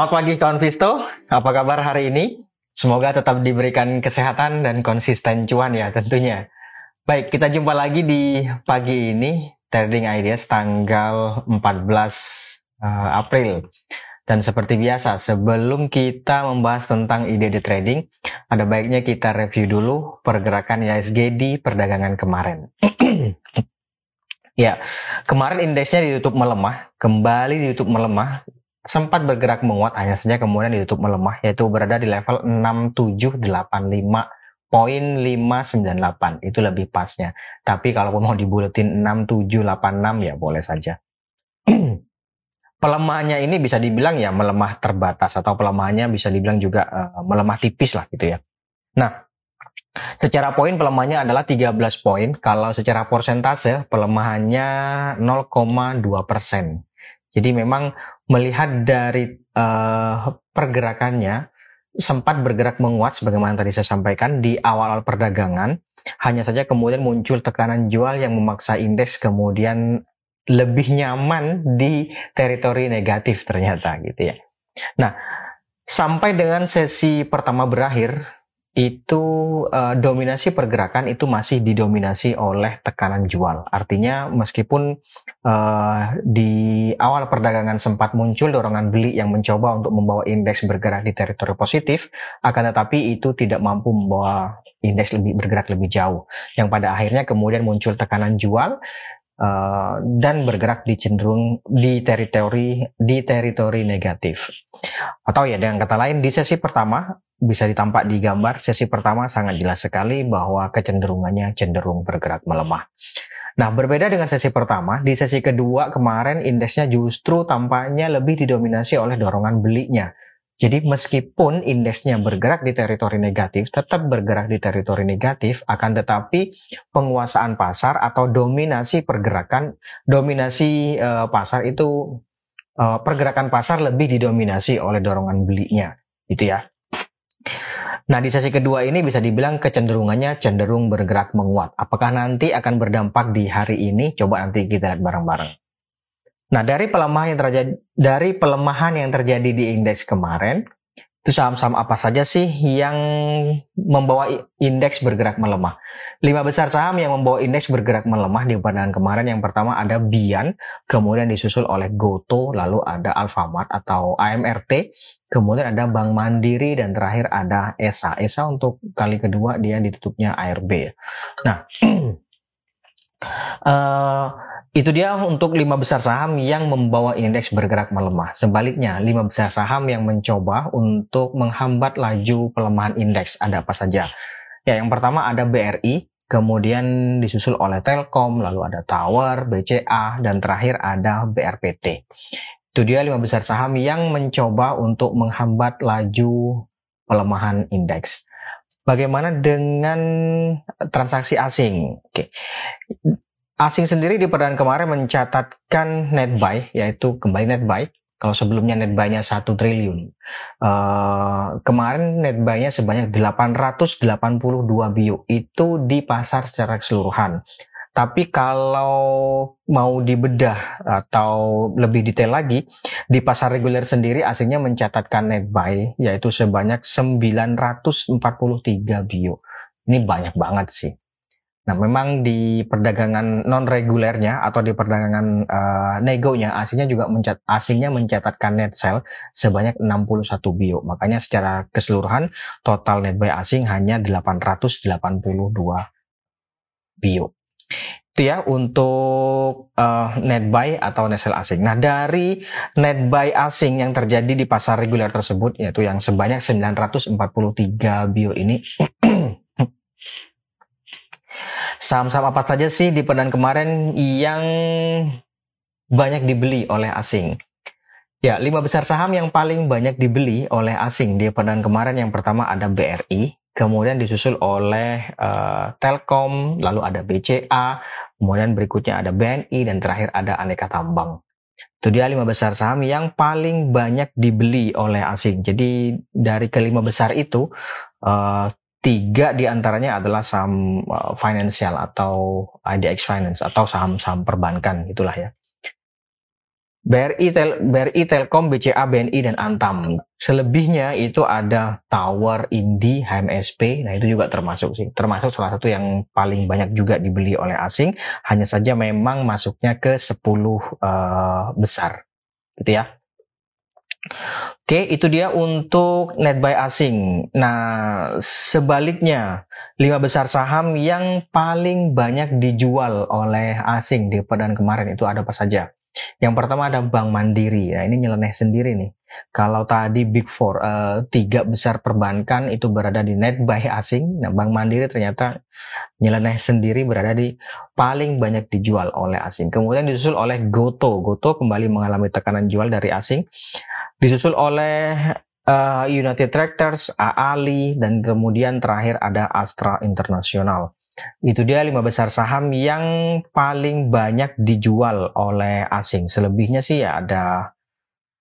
Selamat pagi kawan Visto, apa kabar hari ini? Semoga tetap diberikan kesehatan dan konsisten cuan ya tentunya. Baik, kita jumpa lagi di pagi ini Trading Ideas tanggal 14 uh, April. Dan seperti biasa, sebelum kita membahas tentang ide di trading, ada baiknya kita review dulu pergerakan ISG di perdagangan kemarin. ya, kemarin indeksnya ditutup melemah, kembali ditutup melemah, sempat bergerak menguat hanya saja kemudian ditutup melemah yaitu berada di level 6785.598 itu lebih pasnya. Tapi kalau mau dibuletin 6786 ya boleh saja. pelemahannya ini bisa dibilang ya melemah terbatas atau pelemahannya bisa dibilang juga uh, melemah tipis lah gitu ya. Nah, secara poin pelemahannya adalah 13 poin. Kalau secara persentase pelemahannya 0,2 persen. Jadi memang melihat dari uh, pergerakannya sempat bergerak menguat sebagaimana tadi saya sampaikan di awal-awal perdagangan. Hanya saja kemudian muncul tekanan jual yang memaksa indeks kemudian lebih nyaman di teritori negatif ternyata gitu ya. Nah, sampai dengan sesi pertama berakhir itu uh, dominasi pergerakan itu masih didominasi oleh tekanan jual. Artinya meskipun uh, di awal perdagangan sempat muncul dorongan beli yang mencoba untuk membawa indeks bergerak di teritori positif, akan tetapi itu tidak mampu membawa indeks lebih bergerak lebih jauh. Yang pada akhirnya kemudian muncul tekanan jual uh, dan bergerak di cenderung di teritori di teritori negatif. Atau ya dengan kata lain di sesi pertama bisa ditampak di gambar sesi pertama sangat jelas sekali bahwa kecenderungannya cenderung bergerak melemah. Nah, berbeda dengan sesi pertama, di sesi kedua kemarin indeksnya justru tampaknya lebih didominasi oleh dorongan belinya. Jadi meskipun indeksnya bergerak di teritori negatif, tetap bergerak di teritori negatif, akan tetapi penguasaan pasar atau dominasi pergerakan, dominasi uh, pasar itu uh, pergerakan pasar lebih didominasi oleh dorongan belinya, itu ya. Nah di sesi kedua ini bisa dibilang kecenderungannya cenderung bergerak menguat. Apakah nanti akan berdampak di hari ini? Coba nanti kita lihat bareng-bareng. Nah, dari pelemahan yang terjadi dari pelemahan yang terjadi di indeks kemarin, itu saham-saham apa saja sih yang membawa indeks bergerak melemah? Lima besar saham yang membawa indeks bergerak melemah di pandangan kemarin yang pertama ada Bian, kemudian disusul oleh Goto, lalu ada Alfamart atau AMRT, kemudian ada Bank Mandiri dan terakhir ada ESA. ESA untuk kali kedua dia ditutupnya ARB. Nah, uh, Itu dia untuk lima besar saham yang membawa indeks bergerak melemah. Sebaliknya, lima besar saham yang mencoba untuk menghambat laju pelemahan indeks. Ada apa saja? Ya, yang pertama ada BRI, kemudian disusul oleh Telkom, lalu ada Tower, BCA, dan terakhir ada BRPT. Itu dia lima besar saham yang mencoba untuk menghambat laju pelemahan indeks. Bagaimana dengan transaksi asing? Oke. Asing sendiri di perdagangan kemarin mencatatkan net buy, yaitu kembali net buy. Kalau sebelumnya net buy-nya 1 triliun. Uh, kemarin net buy-nya sebanyak 882 bio. Itu di pasar secara keseluruhan. Tapi kalau mau dibedah atau lebih detail lagi, di pasar reguler sendiri asingnya mencatatkan net buy yaitu sebanyak 943 bio. Ini banyak banget sih. Nah, memang di perdagangan non regulernya atau di perdagangan uh, negonya asingnya juga mencat asingnya mencatatkan net sell sebanyak 61 bio. Makanya secara keseluruhan total net buy asing hanya 882 bio. Itu ya untuk uh, net buy atau net sell asing. Nah, dari net buy asing yang terjadi di pasar reguler tersebut yaitu yang sebanyak 943 bio ini Saham-saham apa saja sih di perdan kemarin yang banyak dibeli oleh asing? Ya, lima besar saham yang paling banyak dibeli oleh asing di perdan kemarin yang pertama ada BRI, kemudian disusul oleh uh, Telkom, lalu ada BCA, kemudian berikutnya ada BNI dan terakhir ada Aneka Tambang. Itu dia lima besar saham yang paling banyak dibeli oleh asing. Jadi dari kelima besar itu uh, tiga di antaranya adalah saham uh, financial atau IDX Finance atau saham-saham perbankan itulah ya. BRI, Tel, BRI, Telkom, BCA, BNI, dan Antam. Selebihnya itu ada Tower, Indi, HMSP. Nah itu juga termasuk sih. Termasuk salah satu yang paling banyak juga dibeli oleh asing. Hanya saja memang masuknya ke 10 uh, besar. Gitu ya. Oke, itu dia untuk net buy asing. Nah, sebaliknya, lima besar saham yang paling banyak dijual oleh asing di perdana kemarin itu ada apa saja? Yang pertama ada Bank Mandiri. Ya, ini nyeleneh sendiri nih. Kalau tadi Big Four, uh, tiga besar perbankan itu berada di net buy asing. Nah, Bank Mandiri ternyata nyeleneh sendiri berada di paling banyak dijual oleh asing. Kemudian disusul oleh Goto. Goto kembali mengalami tekanan jual dari asing. Disusul oleh uh, United Tractors, Aali, dan kemudian terakhir ada Astra International. Itu dia lima besar saham yang paling banyak dijual oleh asing. Selebihnya sih ya ada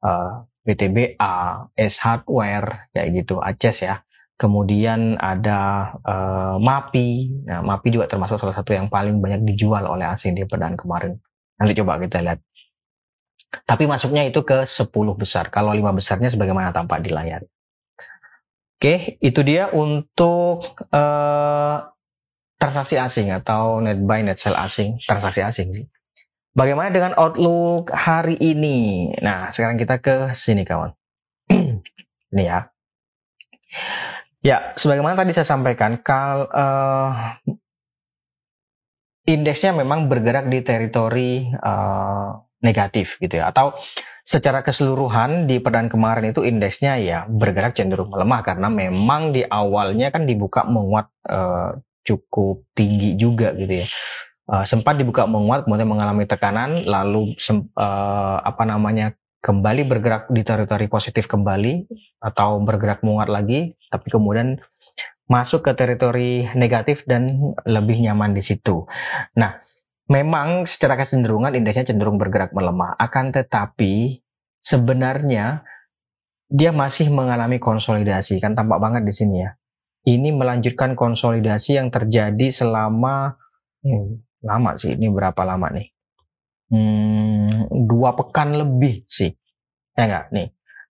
uh, BTBA, S Hardware, ya gitu, Aces ya. Kemudian ada uh, MAPI. Nah, MAPI juga termasuk salah satu yang paling banyak dijual oleh asing di perdaan kemarin. Nanti coba kita lihat. Tapi masuknya itu ke 10 besar. Kalau lima besarnya sebagaimana tampak di layar. Oke, itu dia untuk uh, transaksi asing atau net buy net sell asing, transaksi asing sih. Bagaimana dengan outlook hari ini? Nah, sekarang kita ke sini kawan. ini ya. Ya, sebagaimana tadi saya sampaikan, kal uh, indeksnya memang bergerak di teritori uh, negatif gitu ya, atau secara keseluruhan di perdaan kemarin itu indeksnya ya bergerak cenderung melemah karena memang di awalnya kan dibuka menguat uh, cukup tinggi juga gitu ya. Uh, sempat dibuka menguat kemudian mengalami tekanan lalu uh, apa namanya kembali bergerak di teritori positif kembali atau bergerak menguat lagi tapi kemudian masuk ke teritori negatif dan lebih nyaman di situ. Nah, memang secara kecenderungan indeksnya cenderung bergerak melemah. Akan tetapi sebenarnya dia masih mengalami konsolidasi. Kan tampak banget di sini ya. Ini melanjutkan konsolidasi yang terjadi selama hmm, lama sih ini berapa lama nih? Hmm, dua pekan lebih sih. Ya enggak nih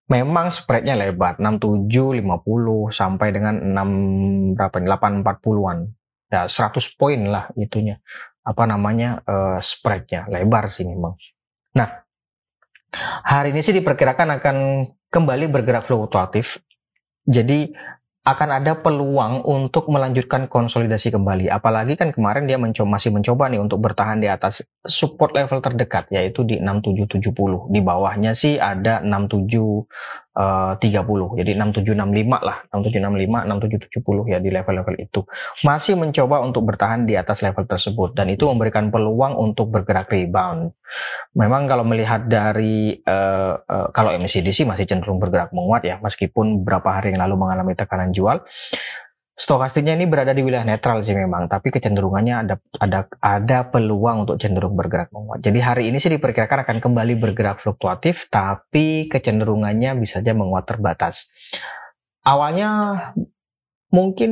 memang spreadnya lebar 67 50 sampai dengan 6 berapa nih? 8 40-an ya 100 poin lah itunya. Apa namanya uh, spreadnya. Lebar sih memang. Nah hari ini sih diperkirakan akan kembali bergerak fluktuatif. Jadi akan ada peluang untuk melanjutkan konsolidasi kembali. Apalagi kan kemarin dia mencoba, masih mencoba nih untuk bertahan di atas support level terdekat yaitu di 6770. Di bawahnya sih ada 67 30. Jadi 6765 lah, 6765, 6770 ya di level-level itu. Masih mencoba untuk bertahan di atas level tersebut dan itu memberikan peluang untuk bergerak rebound. Memang kalau melihat dari uh, uh, kalau sih masih cenderung bergerak menguat ya meskipun beberapa hari yang lalu mengalami tekanan jual. Stokastiknya ini berada di wilayah netral sih memang, tapi kecenderungannya ada ada ada peluang untuk cenderung bergerak menguat. Jadi hari ini sih diperkirakan akan kembali bergerak fluktuatif, tapi kecenderungannya bisa saja menguat terbatas. Awalnya mungkin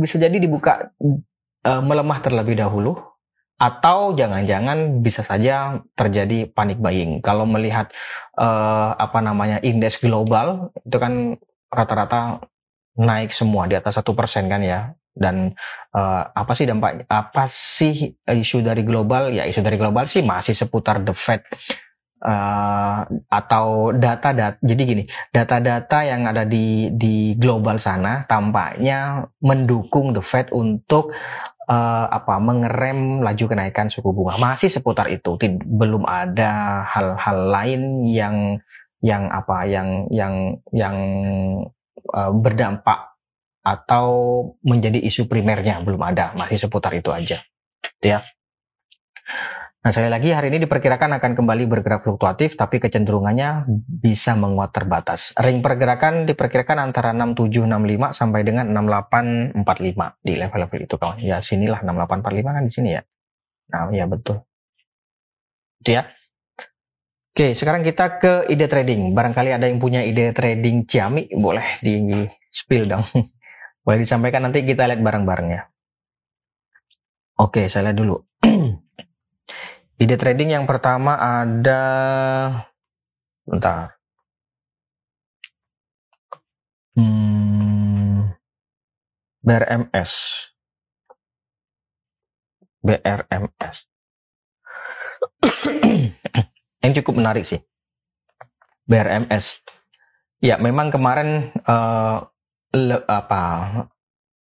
bisa jadi dibuka uh, melemah terlebih dahulu, atau jangan-jangan bisa saja terjadi panic buying. Kalau melihat uh, apa namanya indeks global itu kan rata-rata naik semua di atas satu persen kan ya? Dan uh, apa sih dampak apa sih isu dari global? Ya isu dari global sih masih seputar the Fed uh, atau data-data jadi gini data-data yang ada di di global sana tampaknya mendukung the Fed untuk uh, apa mengerem laju kenaikan suku bunga. Masih seputar itu Tid belum ada hal-hal lain yang yang apa yang yang yang uh, berdampak atau menjadi isu primernya belum ada masih seputar itu aja ya Nah sekali lagi hari ini diperkirakan akan kembali bergerak fluktuatif tapi kecenderungannya bisa menguat terbatas. Ring pergerakan diperkirakan antara 6765 sampai dengan 6845 di level-level itu kawan. Ya sinilah 6845 kan di sini ya. Nah ya betul. Itu ya. Oke, sekarang kita ke ide trading. Barangkali ada yang punya ide trading Ciami, boleh di spill dong. boleh disampaikan nanti kita lihat bareng-bareng ya. Oke, saya lihat dulu. ide trading yang pertama ada Bentar. Hmm, BRMS. BRMS. Yang cukup menarik sih. BRMS. Ya, memang kemarin uh, le, apa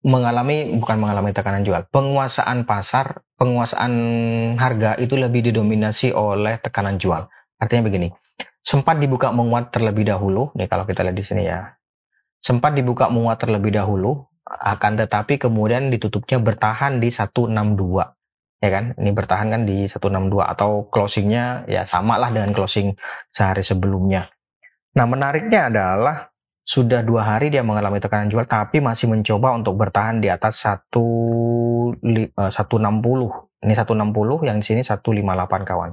mengalami bukan mengalami tekanan jual, penguasaan pasar, penguasaan harga itu lebih didominasi oleh tekanan jual. Artinya begini, sempat dibuka menguat terlebih dahulu, nih kalau kita lihat di sini ya, sempat dibuka menguat terlebih dahulu, akan tetapi kemudian ditutupnya bertahan di 162 ya kan? Ini bertahan kan di 162 atau closingnya ya sama lah dengan closing sehari sebelumnya. Nah menariknya adalah sudah dua hari dia mengalami tekanan jual tapi masih mencoba untuk bertahan di atas 1, 160 ini 160 yang di sini 158 kawan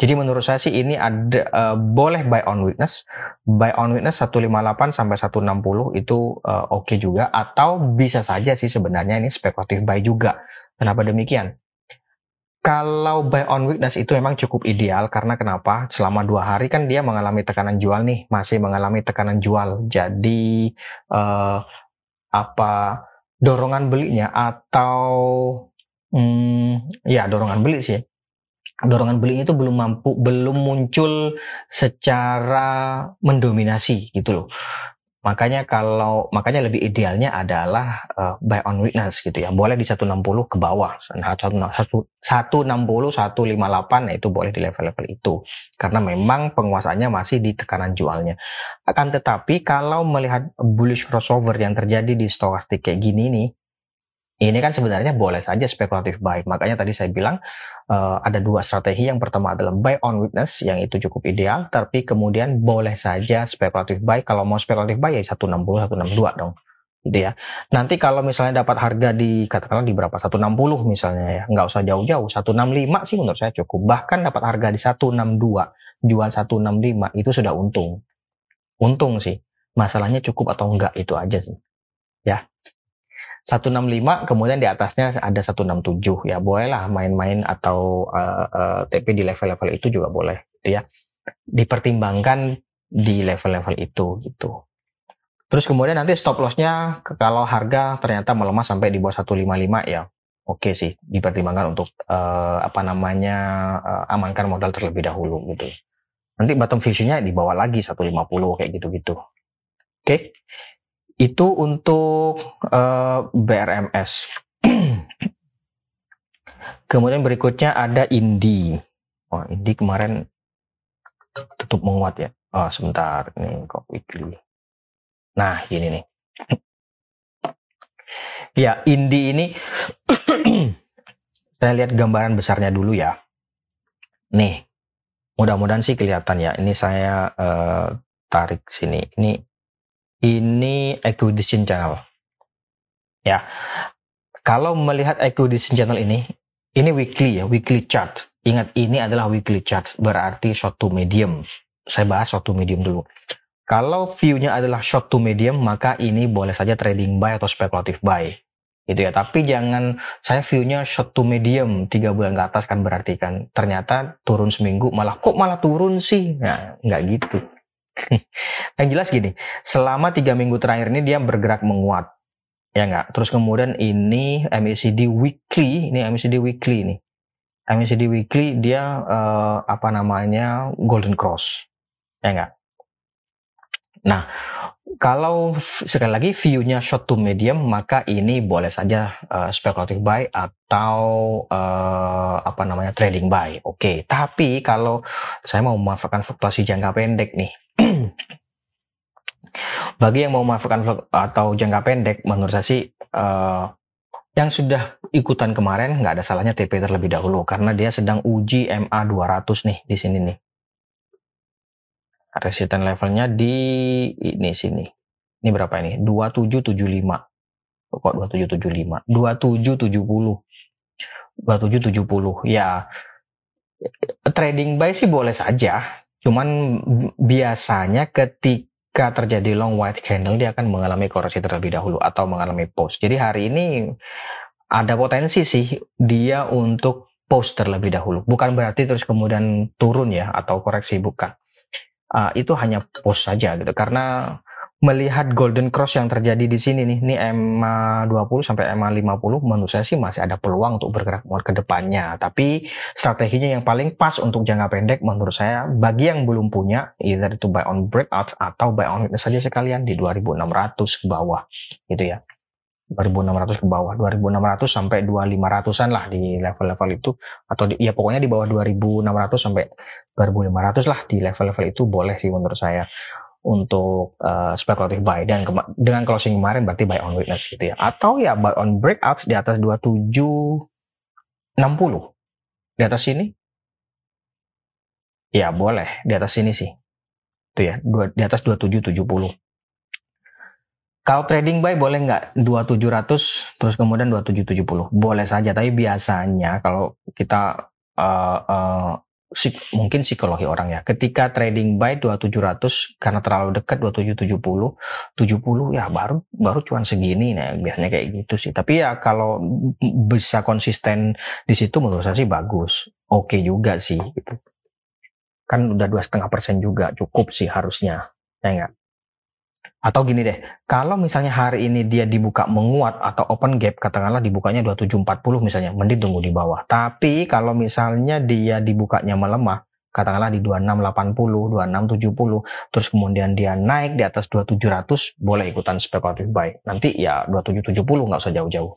jadi menurut saya sih ini ada uh, boleh buy on weakness, buy on weakness 158 sampai 160 itu uh, oke okay juga atau bisa saja sih sebenarnya ini spekulatif buy juga. Kenapa demikian? Kalau buy on weakness itu memang cukup ideal karena kenapa? Selama dua hari kan dia mengalami tekanan jual nih, masih mengalami tekanan jual. Jadi uh, apa dorongan belinya atau hmm, ya dorongan beli sih dorongan beli itu belum mampu belum muncul secara mendominasi gitu loh. Makanya kalau makanya lebih idealnya adalah uh, buy on weakness gitu ya. Boleh di 160 ke bawah. 160 158 nah itu boleh di level-level itu. Karena memang penguasanya masih di tekanan jualnya. Akan tetapi kalau melihat bullish crossover yang terjadi di stokastik kayak gini nih ini kan sebenarnya boleh saja spekulatif buy. Makanya tadi saya bilang uh, ada dua strategi. Yang pertama adalah buy on weakness yang itu cukup ideal, tapi kemudian boleh saja spekulatif buy. Kalau mau spekulatif buy ya 160 162 dong. Gitu ya. Nanti kalau misalnya dapat harga di katakanlah di berapa 160 misalnya ya, nggak usah jauh-jauh 165 sih menurut saya cukup. Bahkan dapat harga di 162, jual 165 itu sudah untung. Untung sih. Masalahnya cukup atau enggak itu aja sih. Ya. 165 kemudian di atasnya ada 167 ya bolehlah main-main atau uh, uh, TP di level-level itu juga boleh gitu ya. Dipertimbangkan di level-level itu gitu. Terus kemudian nanti stop lossnya kalau harga ternyata melemah sampai di bawah 155 ya oke okay sih dipertimbangkan untuk uh, apa namanya uh, amankan modal terlebih dahulu gitu. Nanti bottom visionnya dibawa lagi 150 kayak gitu-gitu. Oke? okay? Itu untuk uh, eh, BRMS. Kemudian berikutnya ada Indi. Oh, Indi kemarin tutup menguat ya. Oh, sebentar. Ini kok weekly. Nah, ini nih. ya, Indi ini saya lihat gambaran besarnya dulu ya. Nih. Mudah-mudahan sih kelihatan ya. Ini saya uh, tarik sini. Ini ini acquisition channel. Ya, kalau melihat acquisition channel ini, ini weekly ya, weekly chart. Ingat ini adalah weekly chart, berarti short to medium. Saya bahas short to medium dulu. Kalau view-nya adalah short to medium, maka ini boleh saja trading buy atau speculative buy. Gitu ya, tapi jangan saya view-nya short to medium, tiga bulan ke atas kan berarti kan ternyata turun seminggu malah kok malah turun sih, nah nggak gitu. yang jelas gini, selama tiga minggu terakhir ini dia bergerak menguat, ya nggak. Terus kemudian ini MACD weekly, ini MACD weekly ini, MACD weekly dia uh, apa namanya golden cross, ya nggak. Nah, kalau sekali lagi view-nya short to medium, maka ini boleh saja uh, speculative buy atau uh, apa namanya trading buy. Oke, okay. tapi kalau saya mau memanfaatkan fluktuasi jangka pendek nih, bagi yang mau memanfaatkan atau jangka pendek, menurut saya sih uh, yang sudah ikutan kemarin nggak ada salahnya TP terlebih dahulu karena dia sedang uji MA 200 nih di sini nih. Resistance levelnya di ini sini. Ini berapa ini? 2775. Kok 2775? 2770. 2770. Ya trading buy sih boleh saja Cuman biasanya ketika terjadi long white candle dia akan mengalami koreksi terlebih dahulu atau mengalami post. Jadi hari ini ada potensi sih dia untuk post terlebih dahulu. Bukan berarti terus kemudian turun ya atau koreksi bukan. uh, itu hanya post saja gitu karena melihat golden cross yang terjadi di sini nih, ini EMA 20 sampai EMA 50 menurut saya sih masih ada peluang untuk bergerak muat ke depannya. Tapi strateginya yang paling pas untuk jangka pendek menurut saya bagi yang belum punya either itu buy on breakout atau buy on weakness saja sekalian di 2600 ke bawah gitu ya. 2600 ke bawah, 2600 sampai 2500-an lah di level-level itu atau di, ya pokoknya di bawah 2600 sampai 2500 lah di level-level itu boleh sih menurut saya untuk uh, speculative buy. Dan dengan closing kemarin berarti buy on weakness gitu ya. Atau ya buy on breakouts di atas 2760 di atas sini? Ya boleh. Di atas sini sih. Itu ya dua, di atas 2770 kalau trading buy boleh nggak? 2700 terus kemudian 2770 boleh saja tapi biasanya kalau kita uh, uh, mungkin psikologi orang ya. Ketika trading buy 2700 karena terlalu dekat 2770, 70 ya baru baru cuan segini nah biasanya kayak gitu sih. Tapi ya kalau bisa konsisten di situ menurut saya sih bagus. Oke juga sih gitu. Kan udah dua setengah persen juga cukup sih harusnya. Ya enggak? Atau gini deh, kalau misalnya hari ini dia dibuka menguat atau open gap, katakanlah dibukanya 2740 misalnya, mending tunggu di bawah. Tapi kalau misalnya dia dibukanya melemah, katakanlah di 2680, 2670, terus kemudian dia naik di atas 2700, boleh ikutan speculative buy. Nanti ya 2770 nggak usah jauh-jauh.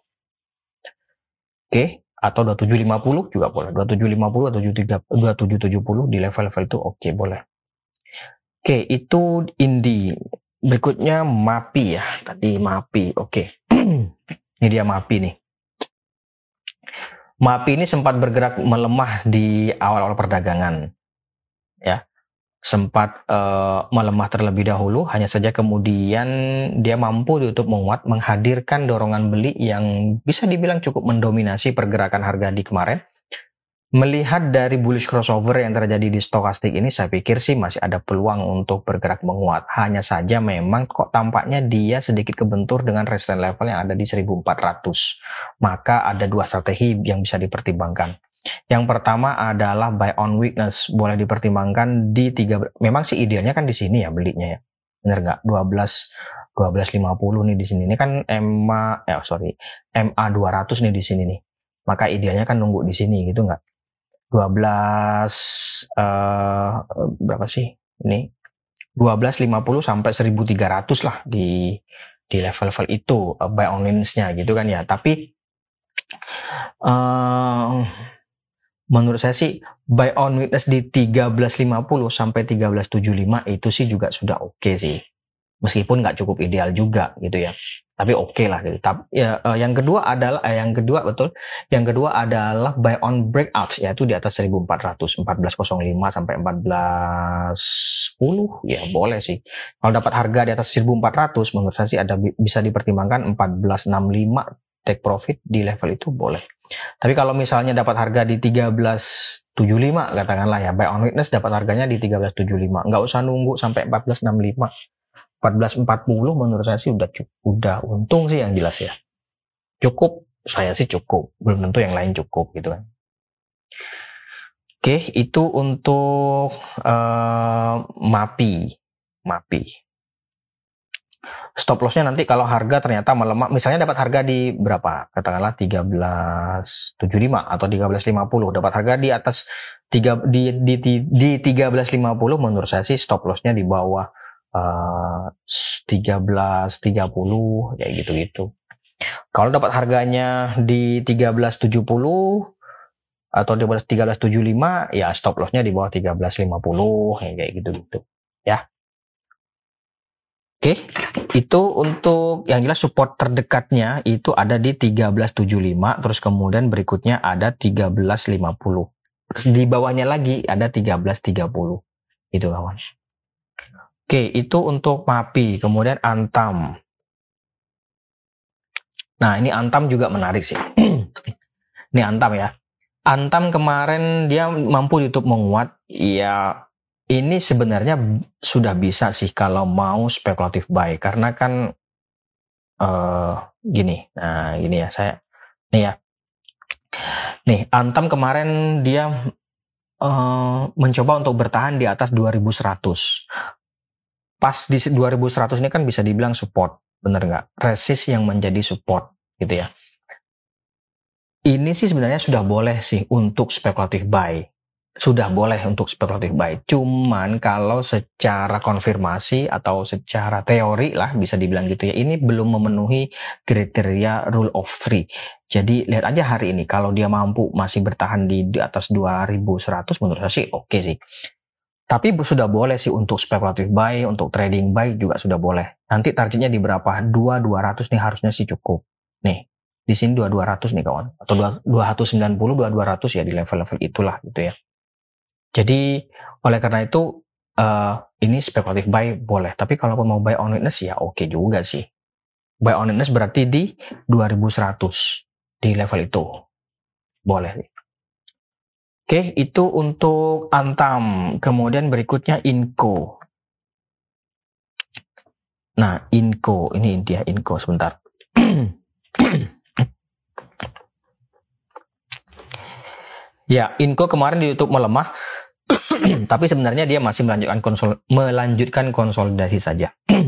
Oke, atau 2750 juga boleh. 2750 atau 2770 di level-level itu oke boleh. Oke, itu Indi. Berikutnya MAPI ya. Tadi MAPI. Oke. ini dia MAPI nih. MAPI ini sempat bergerak melemah di awal-awal perdagangan. Ya. Sempat uh, melemah terlebih dahulu, hanya saja kemudian dia mampu ditutup menguat menghadirkan dorongan beli yang bisa dibilang cukup mendominasi pergerakan harga di kemarin Melihat dari bullish crossover yang terjadi di stokastik ini, saya pikir sih masih ada peluang untuk bergerak menguat. Hanya saja memang kok tampaknya dia sedikit kebentur dengan resistance level yang ada di 1400. Maka ada dua strategi yang bisa dipertimbangkan. Yang pertama adalah buy on weakness, boleh dipertimbangkan di tiga. Memang sih idealnya kan di sini ya belinya ya, bener nggak? 12 1250 nih di sini. Ini kan MA, eh sorry, MA 200 nih di sini nih. Maka idealnya kan nunggu di sini gitu nggak? 12 uh, eh, berapa sih ini? 1250 sampai 1300 lah di di level-level itu uh, buy on nya gitu kan ya. Tapi uh, menurut saya sih buy on weakness di 1350 sampai 1375 itu sih juga sudah oke okay sih meskipun nggak cukup ideal juga gitu ya tapi oke okay lah gitu. Tapi ya, uh, yang kedua adalah eh, yang kedua betul, yang kedua adalah buy on breakout yaitu di atas 1400, 1405 sampai 1410 ya boleh sih. Kalau dapat harga di atas 1400 menurut saya sih ada bisa dipertimbangkan 1465 take profit di level itu boleh. Tapi kalau misalnya dapat harga di 1375 katakanlah ya buy on witness dapat harganya di 1375 nggak usah nunggu sampai 1465 1440 menurut saya sih udah udah untung sih yang jelas ya. Cukup, saya sih cukup. Belum tentu yang lain cukup gitu kan. Oke, itu untuk uh, MAPI. MAPI. Stop lossnya nanti kalau harga ternyata melemah, misalnya dapat harga di berapa? Katakanlah 1375 atau 1350, dapat harga di atas 3 di di di, di 1350 menurut saya sih stop lossnya di bawah uh, 13.30 ya gitu-gitu. Kalau dapat harganya di 13.70 atau di bawah 13.75 ya stop lossnya di bawah 13.50 ya kayak gitu-gitu ya. Oke, itu untuk yang jelas support terdekatnya itu ada di 13.75 terus kemudian berikutnya ada 13.50. Terus di bawahnya lagi ada 13.30. Itu kawan. Oke, itu untuk MAPI. Kemudian Antam. Nah, ini Antam juga menarik sih. ini Antam ya. Antam kemarin dia mampu YouTube menguat. Ya, ini sebenarnya sudah bisa sih kalau mau spekulatif buy. Karena kan uh, gini. Nah, gini ya. Saya nih ya. Nih, Antam kemarin dia uh, mencoba untuk bertahan di atas 2100. Pas di 2100 ini kan bisa dibilang support, bener nggak? Resist yang menjadi support gitu ya. Ini sih sebenarnya sudah boleh sih untuk spekulatif buy sudah boleh untuk spekulatif buy. Cuman kalau secara konfirmasi atau secara teori lah bisa dibilang gitu ya, ini belum memenuhi kriteria rule of three. Jadi lihat aja hari ini kalau dia mampu masih bertahan di, di atas 2100 menurut saya sih oke okay sih. Tapi sudah boleh sih untuk spekulatif buy, untuk trading buy juga sudah boleh. Nanti targetnya di berapa? 2200 nih harusnya sih cukup. Nih, di sini 2200 nih kawan. Atau 290, 2200 ya di level-level itulah gitu ya. Jadi oleh karena itu uh, ini spekulatif buy boleh, tapi kalau mau buy on witness ya oke okay juga sih. Buy on witness berarti di 2100 di level itu. Boleh Oke, itu untuk Antam. Kemudian berikutnya Inco. Nah, Inco, ini dia Inco sebentar. ya, Inco kemarin di YouTube melemah tapi sebenarnya dia masih melanjutkan konsol melanjutkan konsolidasi saja.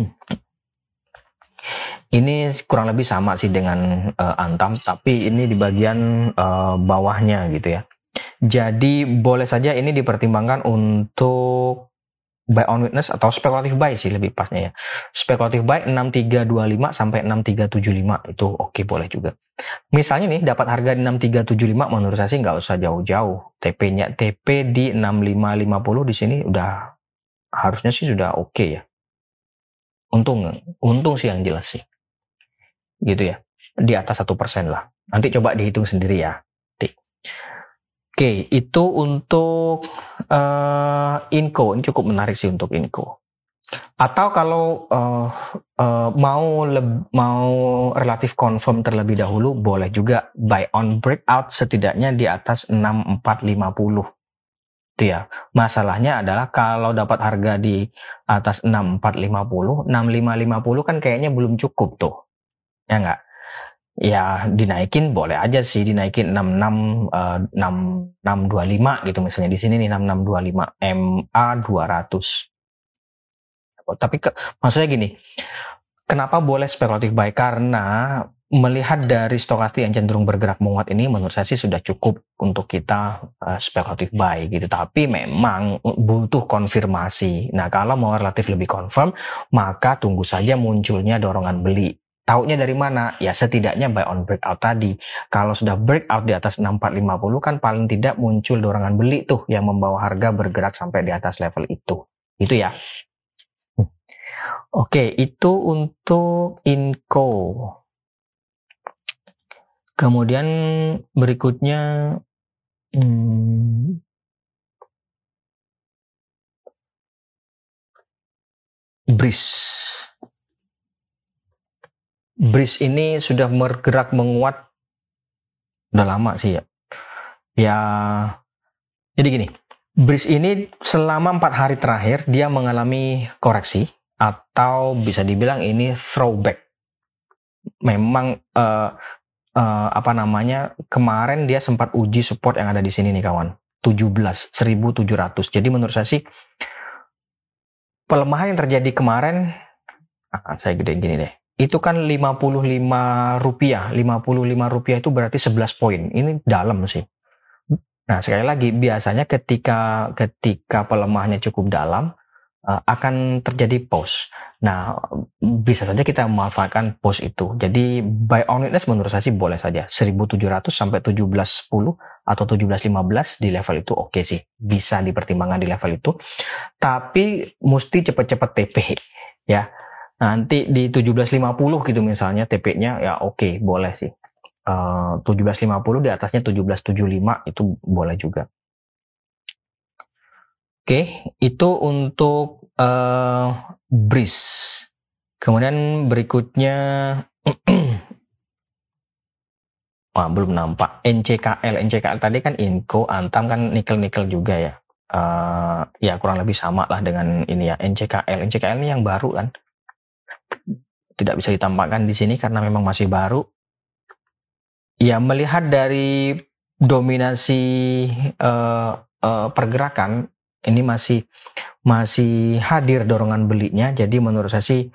ini kurang lebih sama sih dengan uh, Antam, tapi ini di bagian uh, bawahnya gitu ya. Jadi boleh saja ini dipertimbangkan untuk buy on witness atau spekulatif buy sih lebih pasnya ya. Spekulatif buy 6325 sampai 6375 itu oke okay, boleh juga. Misalnya nih dapat harga di 6375 menurut saya sih nggak usah jauh-jauh. TP-nya TP di 6550 di sini udah harusnya sih sudah oke okay ya. Untung untung sih yang jelas sih. Gitu ya. Di atas satu persen lah. Nanti coba dihitung sendiri ya. Oke, itu untuk uh, Inco. Ini cukup menarik sih untuk Inco. Atau kalau uh, uh, mau mau relatif confirm terlebih dahulu, boleh juga buy on breakout setidaknya di atas 6450. Itu ya. Masalahnya adalah kalau dapat harga di atas 6450, 6550 kan kayaknya belum cukup tuh. Ya enggak? Ya dinaikin boleh aja sih dinaikin 66 uh, 6625 gitu misalnya. Di sini nih 6625 MA 200 tapi ke, maksudnya gini kenapa boleh spekulatif? Buy karena melihat dari stokastik yang cenderung bergerak menguat ini menurut saya sih sudah cukup untuk kita uh, spekulatif buy gitu. Tapi memang butuh konfirmasi. Nah kalau mau relatif lebih confirm maka tunggu saja munculnya dorongan beli Taunya dari mana? Ya setidaknya buy on breakout tadi. Kalau sudah breakout di atas 6450 kan paling tidak muncul dorongan beli tuh yang membawa harga bergerak sampai di atas level itu. Itu ya. Hmm. Oke, itu untuk Inco. Kemudian berikutnya hmm, Breeze. Bris ini sudah bergerak menguat udah lama sih ya. Ya, jadi gini, Bris ini selama empat hari terakhir dia mengalami koreksi atau bisa dibilang ini throwback. Memang uh, uh, apa namanya kemarin dia sempat uji support yang ada di sini nih kawan, 17 1700. Jadi menurut saya sih pelemahan yang terjadi kemarin, ah, saya gede gini deh itu kan 55 rupiah. 55 rupiah itu berarti 11 poin. Ini dalam sih. Nah, sekali lagi biasanya ketika ketika pelemahannya cukup dalam uh, akan terjadi pause. Nah, bisa saja kita memanfaatkan pause itu. Jadi buy on witness menurut saya sih boleh saja 1700 sampai 1710 atau 1715 di level itu oke okay sih. Bisa dipertimbangkan di level itu. Tapi mesti cepat-cepat TP ya nanti di 1750 gitu misalnya TP-nya ya oke okay, boleh sih. Uh, 1750 di atasnya 1775 itu boleh juga. Oke, okay, itu untuk uh, breeze. Kemudian berikutnya Wah, belum nampak. NCKL, NCKL tadi kan Inco, Antam kan nikel-nikel juga ya. Uh, ya kurang lebih sama lah dengan ini ya. NCKL, NCKL ini yang baru kan tidak bisa ditampakkan di sini karena memang masih baru. Ya melihat dari dominasi uh, uh, pergerakan ini masih masih hadir dorongan belinya. Jadi menurut saya sih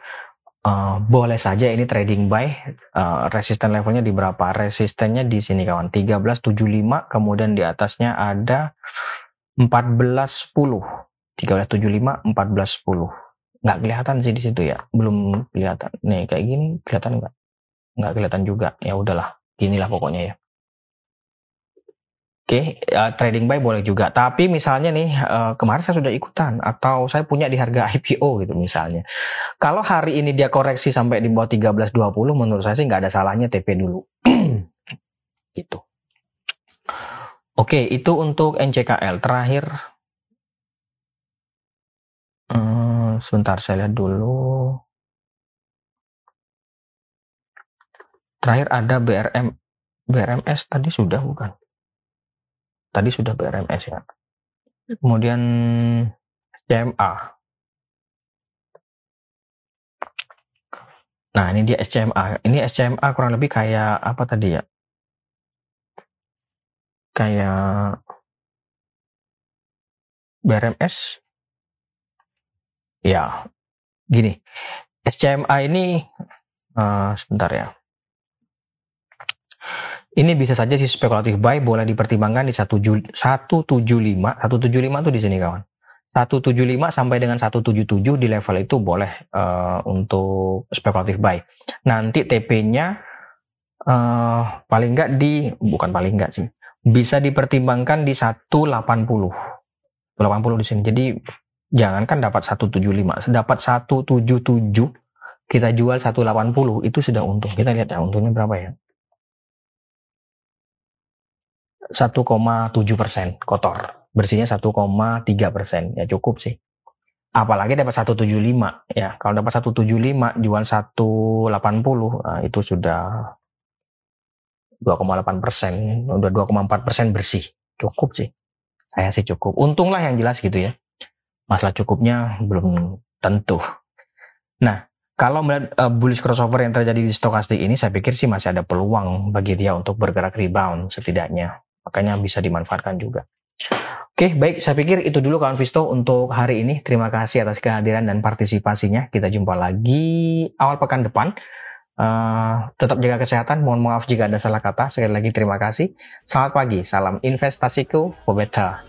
uh, boleh saja ini trading buy. Uh, resisten levelnya di berapa? Resistennya di sini kawan 1375, kemudian di atasnya ada 1410. 1375 1410. Nggak kelihatan sih di situ ya. Belum kelihatan. Nih kayak gini kelihatan nggak? Nggak kelihatan juga. Ya udahlah. Inilah pokoknya ya. Oke, okay, uh, trading buy boleh juga. Tapi misalnya nih uh, kemarin saya sudah ikutan atau saya punya di harga IPO gitu misalnya. Kalau hari ini dia koreksi sampai di bawah 13.20 menurut saya sih nggak ada salahnya TP dulu. gitu. Oke, okay, itu untuk NCKL. Terakhir sebentar saya lihat dulu. Terakhir ada BRM BRMS tadi sudah bukan? Tadi sudah BRMS ya. Kemudian SCMA. Nah, ini dia SCMA. Ini SCMA kurang lebih kayak apa tadi ya? Kayak BRMS. Ya, gini. SCMA ini uh, sebentar ya. Ini bisa saja si spekulatif buy boleh dipertimbangkan di 175, 175 tuh di sini kawan. 175 sampai dengan 177 di level itu boleh uh, untuk spekulatif buy. Nanti TP-nya uh, eh, paling enggak di bukan paling enggak sih. Bisa dipertimbangkan di 180. 180 di sini. Jadi jangankan dapat 175, dapat 177 kita jual 180 itu sudah untung. Kita lihat ya untungnya berapa ya. 1,7 persen kotor, bersihnya 1,3 persen, ya cukup sih. Apalagi dapat 175 ya, kalau dapat 175 jual 180 nah itu sudah 2,8 persen, udah 2,4 persen bersih, cukup sih. Saya sih cukup. Untunglah yang jelas gitu ya. Masalah cukupnya belum tentu. Nah, kalau melihat uh, bullish crossover yang terjadi di stokastik ini, saya pikir sih masih ada peluang bagi dia untuk bergerak rebound setidaknya. Makanya bisa dimanfaatkan juga. Oke, baik. Saya pikir itu dulu kawan Visto untuk hari ini. Terima kasih atas kehadiran dan partisipasinya. Kita jumpa lagi awal pekan depan. Uh, tetap jaga kesehatan. Mohon maaf jika ada salah kata. Sekali lagi terima kasih. Selamat pagi. Salam investasiku for better.